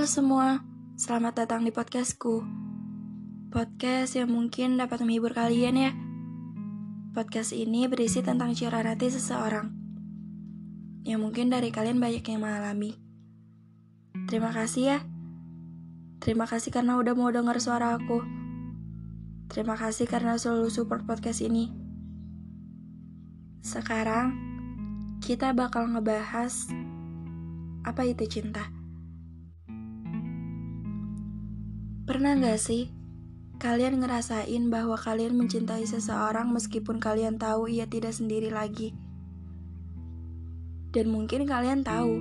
Halo semua, selamat datang di podcastku. Podcast yang mungkin dapat menghibur kalian ya. Podcast ini berisi tentang curhat hati seseorang. Yang mungkin dari kalian banyak yang mengalami. Terima kasih ya. Terima kasih karena udah mau dengar suara aku. Terima kasih karena selalu support podcast ini. Sekarang, kita bakal ngebahas apa itu cinta. Pernah gak sih kalian ngerasain bahwa kalian mencintai seseorang meskipun kalian tahu ia tidak sendiri lagi? Dan mungkin kalian tahu,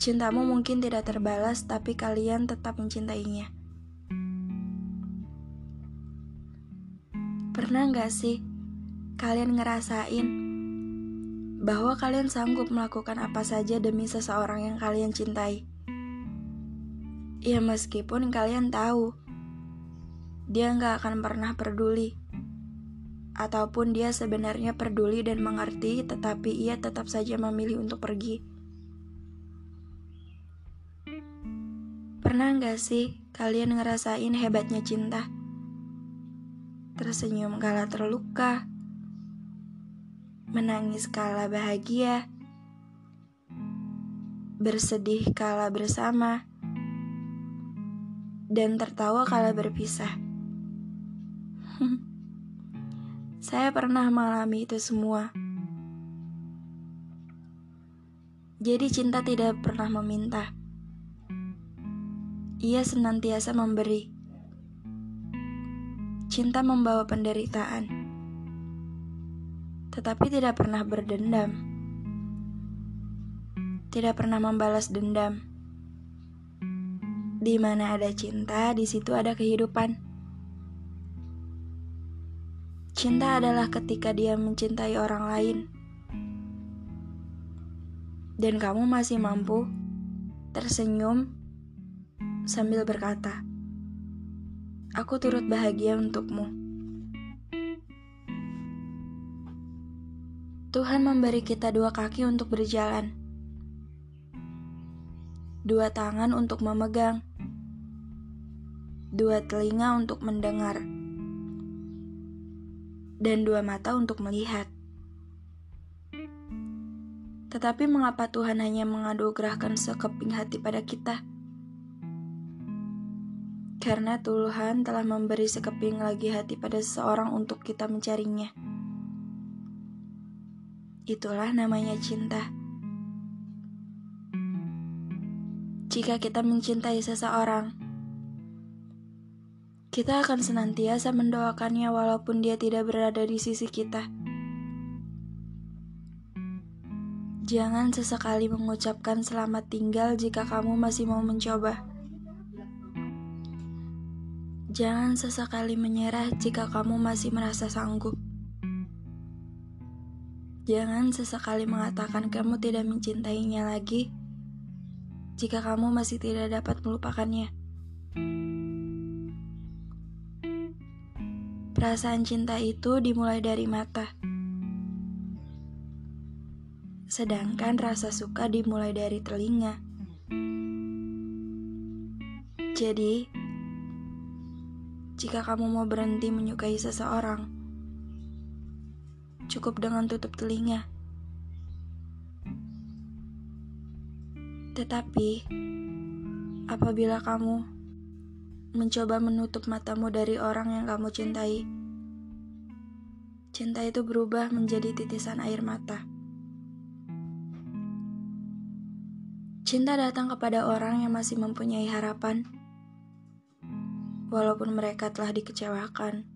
cintamu mungkin tidak terbalas, tapi kalian tetap mencintainya. Pernah gak sih kalian ngerasain bahwa kalian sanggup melakukan apa saja demi seseorang yang kalian cintai? Ya meskipun kalian tahu dia nggak akan pernah peduli, ataupun dia sebenarnya peduli dan mengerti, tetapi ia tetap saja memilih untuk pergi. Pernah nggak sih kalian ngerasain hebatnya cinta? Tersenyum kala terluka, menangis kala bahagia, bersedih kala bersama dan tertawa kala berpisah. Saya pernah mengalami itu semua. Jadi cinta tidak pernah meminta. Ia senantiasa memberi. Cinta membawa penderitaan. Tetapi tidak pernah berdendam. Tidak pernah membalas dendam di mana ada cinta, di situ ada kehidupan. Cinta adalah ketika dia mencintai orang lain. Dan kamu masih mampu tersenyum sambil berkata, "Aku turut bahagia untukmu." Tuhan memberi kita dua kaki untuk berjalan, dua tangan untuk memegang, dua telinga untuk mendengar, dan dua mata untuk melihat. Tetapi mengapa Tuhan hanya mengadugrahkan sekeping hati pada kita? Karena Tuhan telah memberi sekeping lagi hati pada seseorang untuk kita mencarinya. Itulah namanya cinta. Jika kita mencintai seseorang, kita akan senantiasa mendoakannya walaupun dia tidak berada di sisi kita. Jangan sesekali mengucapkan selamat tinggal jika kamu masih mau mencoba. Jangan sesekali menyerah jika kamu masih merasa sanggup. Jangan sesekali mengatakan kamu tidak mencintainya lagi jika kamu masih tidak dapat melupakannya. Perasaan cinta itu dimulai dari mata. Sedangkan rasa suka dimulai dari telinga. Jadi, jika kamu mau berhenti menyukai seseorang, cukup dengan tutup telinga. Tetapi, apabila kamu mencoba menutup matamu dari orang yang kamu cintai. Cinta itu berubah menjadi titisan air mata. Cinta datang kepada orang yang masih mempunyai harapan, walaupun mereka telah dikecewakan.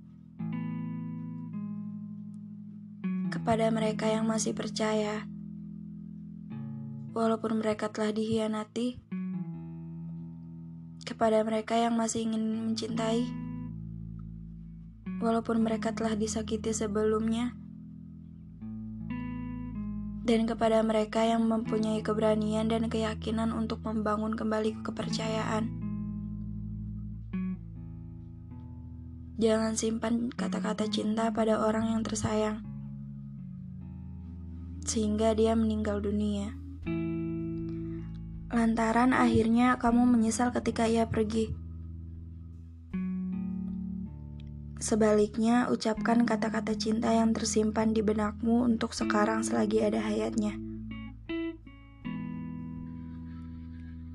Kepada mereka yang masih percaya, walaupun mereka telah dihianati kepada mereka yang masih ingin mencintai, walaupun mereka telah disakiti sebelumnya, dan kepada mereka yang mempunyai keberanian dan keyakinan untuk membangun kembali kepercayaan. Jangan simpan kata-kata cinta pada orang yang tersayang, sehingga dia meninggal dunia. Lantaran akhirnya kamu menyesal ketika ia pergi. Sebaliknya, ucapkan kata-kata cinta yang tersimpan di benakmu untuk sekarang selagi ada hayatnya.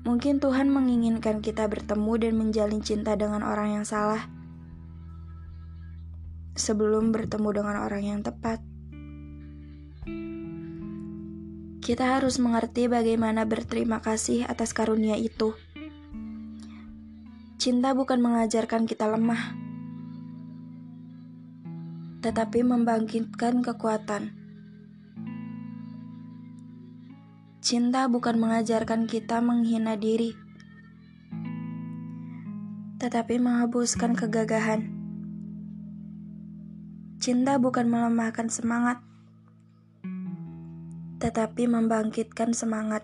Mungkin Tuhan menginginkan kita bertemu dan menjalin cinta dengan orang yang salah sebelum bertemu dengan orang yang tepat. Kita harus mengerti bagaimana berterima kasih atas karunia itu. Cinta bukan mengajarkan kita lemah, tetapi membangkitkan kekuatan. Cinta bukan mengajarkan kita menghina diri, tetapi menghapuskan kegagahan. Cinta bukan melemahkan semangat, tetapi membangkitkan semangat.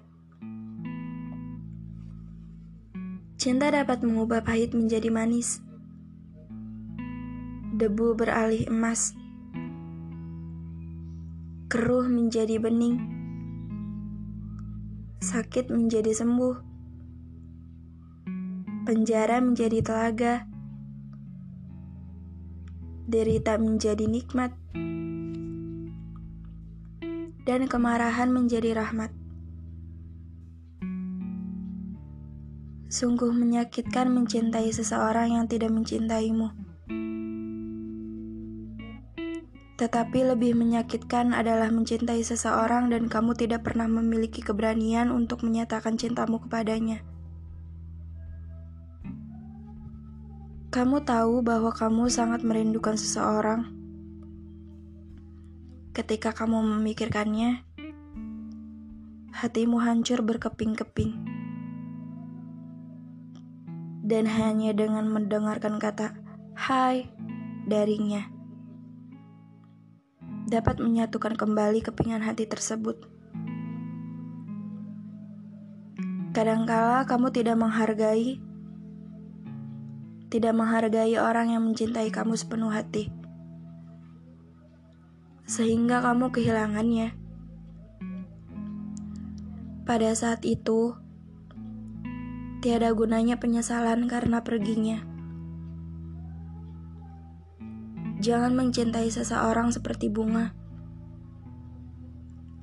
Cinta dapat mengubah pahit menjadi manis, debu beralih emas, keruh menjadi bening, sakit menjadi sembuh, penjara menjadi telaga, derita menjadi nikmat dan kemarahan menjadi rahmat. Sungguh menyakitkan mencintai seseorang yang tidak mencintaimu. Tetapi lebih menyakitkan adalah mencintai seseorang dan kamu tidak pernah memiliki keberanian untuk menyatakan cintamu kepadanya. Kamu tahu bahwa kamu sangat merindukan seseorang Ketika kamu memikirkannya, hatimu hancur berkeping-keping. Dan hanya dengan mendengarkan kata "hai" darinya, dapat menyatukan kembali kepingan hati tersebut. Kadangkala kamu tidak menghargai, tidak menghargai orang yang mencintai kamu sepenuh hati sehingga kamu kehilangannya. Pada saat itu, tiada gunanya penyesalan karena perginya. Jangan mencintai seseorang seperti bunga,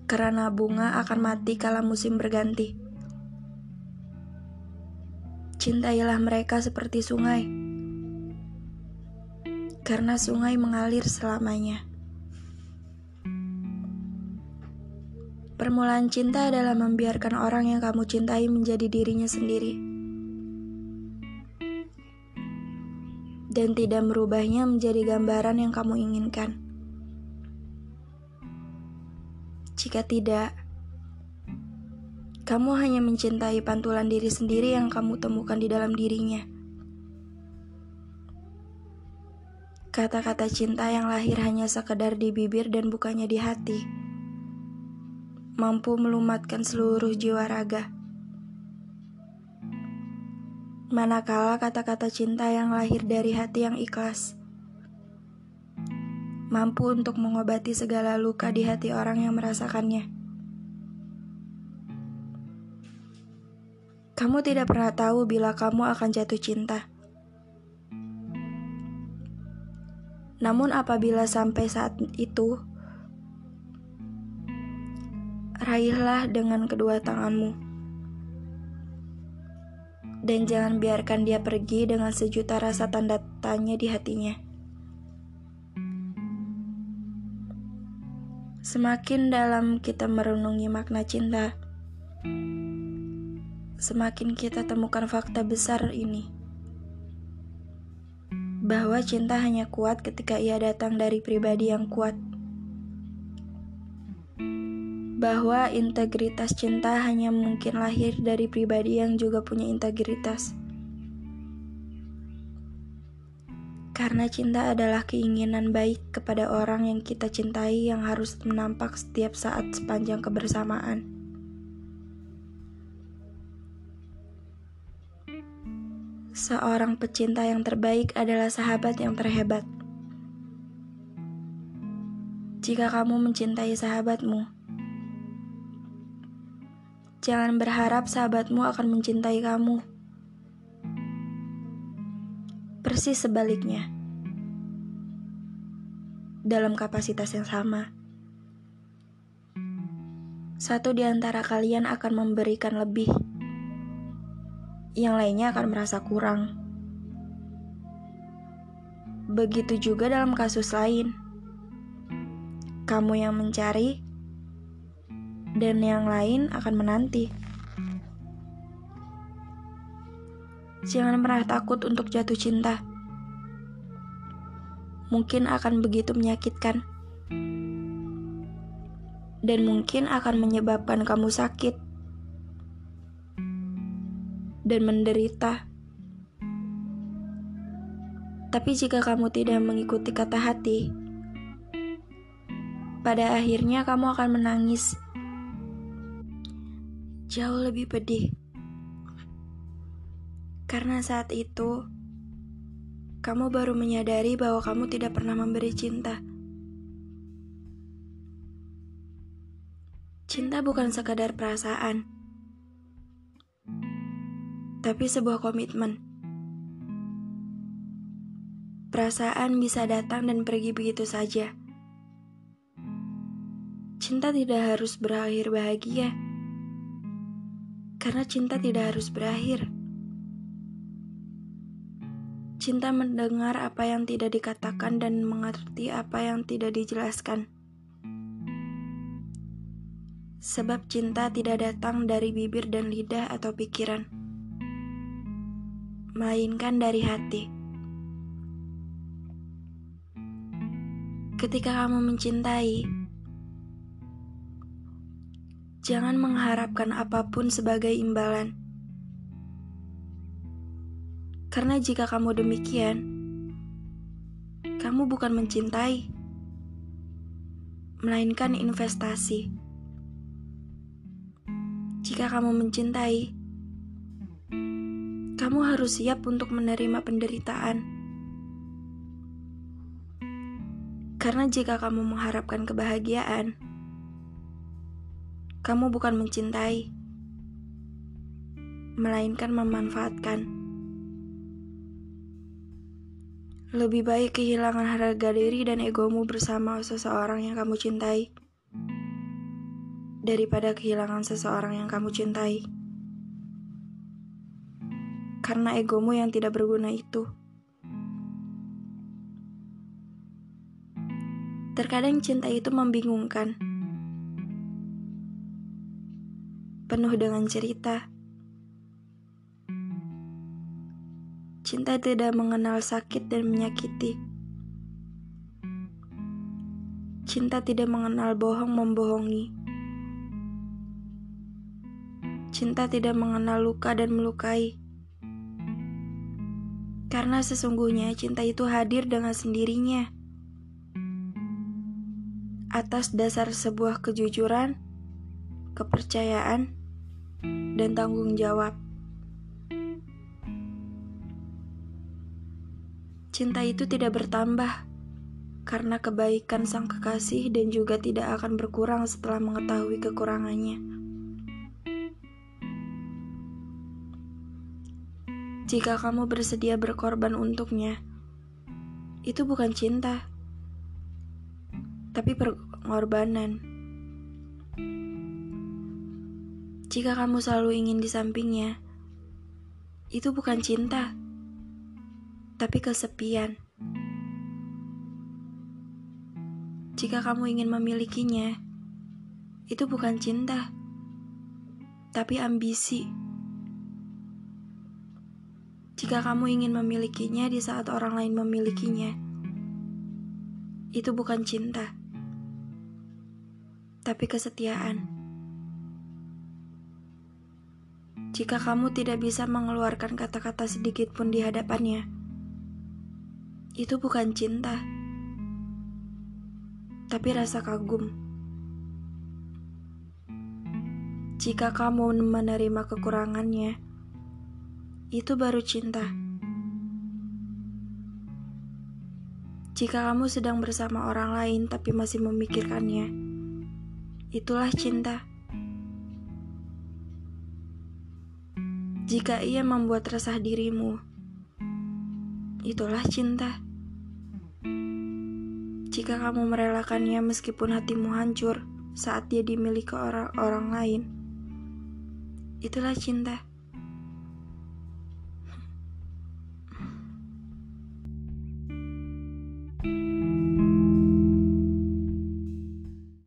karena bunga akan mati kala musim berganti. Cintailah mereka seperti sungai, karena sungai mengalir selamanya. Permulaan cinta adalah membiarkan orang yang kamu cintai menjadi dirinya sendiri. Dan tidak merubahnya menjadi gambaran yang kamu inginkan. Jika tidak, kamu hanya mencintai pantulan diri sendiri yang kamu temukan di dalam dirinya. Kata-kata cinta yang lahir hanya sekedar di bibir dan bukannya di hati mampu melumatkan seluruh jiwa raga. Manakala kata-kata cinta yang lahir dari hati yang ikhlas, mampu untuk mengobati segala luka di hati orang yang merasakannya. Kamu tidak pernah tahu bila kamu akan jatuh cinta. Namun, apabila sampai saat itu, raihlah dengan kedua tanganmu. Dan jangan biarkan dia pergi dengan sejuta rasa tanda tanya di hatinya. Semakin dalam kita merenungi makna cinta, semakin kita temukan fakta besar ini. Bahwa cinta hanya kuat ketika ia datang dari pribadi yang kuat bahwa integritas cinta hanya mungkin lahir dari pribadi yang juga punya integritas. Karena cinta adalah keinginan baik kepada orang yang kita cintai yang harus menampak setiap saat sepanjang kebersamaan. Seorang pecinta yang terbaik adalah sahabat yang terhebat. Jika kamu mencintai sahabatmu, Jangan berharap sahabatmu akan mencintai kamu. Persis sebaliknya. Dalam kapasitas yang sama. Satu di antara kalian akan memberikan lebih. Yang lainnya akan merasa kurang. Begitu juga dalam kasus lain. Kamu yang mencari, dan yang lain akan menanti. Jangan pernah takut untuk jatuh cinta. Mungkin akan begitu menyakitkan, dan mungkin akan menyebabkan kamu sakit dan menderita. Tapi jika kamu tidak mengikuti kata hati, pada akhirnya kamu akan menangis jauh lebih pedih. Karena saat itu, kamu baru menyadari bahwa kamu tidak pernah memberi cinta. Cinta bukan sekadar perasaan, tapi sebuah komitmen. Perasaan bisa datang dan pergi begitu saja. Cinta tidak harus berakhir bahagia karena cinta tidak harus berakhir. Cinta mendengar apa yang tidak dikatakan dan mengerti apa yang tidak dijelaskan. Sebab cinta tidak datang dari bibir dan lidah atau pikiran, melainkan dari hati. Ketika kamu mencintai, Jangan mengharapkan apa pun sebagai imbalan. Karena jika kamu demikian, kamu bukan mencintai, melainkan investasi. Jika kamu mencintai, kamu harus siap untuk menerima penderitaan. Karena jika kamu mengharapkan kebahagiaan, kamu bukan mencintai, melainkan memanfaatkan. Lebih baik kehilangan harga diri dan egomu bersama seseorang yang kamu cintai daripada kehilangan seseorang yang kamu cintai. Karena egomu yang tidak berguna itu. Terkadang cinta itu membingungkan penuh dengan cerita. Cinta tidak mengenal sakit dan menyakiti. Cinta tidak mengenal bohong membohongi. Cinta tidak mengenal luka dan melukai. Karena sesungguhnya cinta itu hadir dengan sendirinya. Atas dasar sebuah kejujuran, kepercayaan, dan tanggung jawab. Cinta itu tidak bertambah karena kebaikan sang kekasih dan juga tidak akan berkurang setelah mengetahui kekurangannya. Jika kamu bersedia berkorban untuknya, itu bukan cinta, tapi pengorbanan. Jika kamu selalu ingin di sampingnya, itu bukan cinta, tapi kesepian. Jika kamu ingin memilikinya, itu bukan cinta, tapi ambisi. Jika kamu ingin memilikinya di saat orang lain memilikinya, itu bukan cinta, tapi kesetiaan. Jika kamu tidak bisa mengeluarkan kata-kata sedikit pun di hadapannya. Itu bukan cinta, tapi rasa kagum. Jika kamu menerima kekurangannya, itu baru cinta. Jika kamu sedang bersama orang lain tapi masih memikirkannya, itulah cinta. Jika ia membuat resah dirimu, itulah cinta. Jika kamu merelakannya meskipun hatimu hancur saat dia dimiliki orang-orang lain, itulah cinta.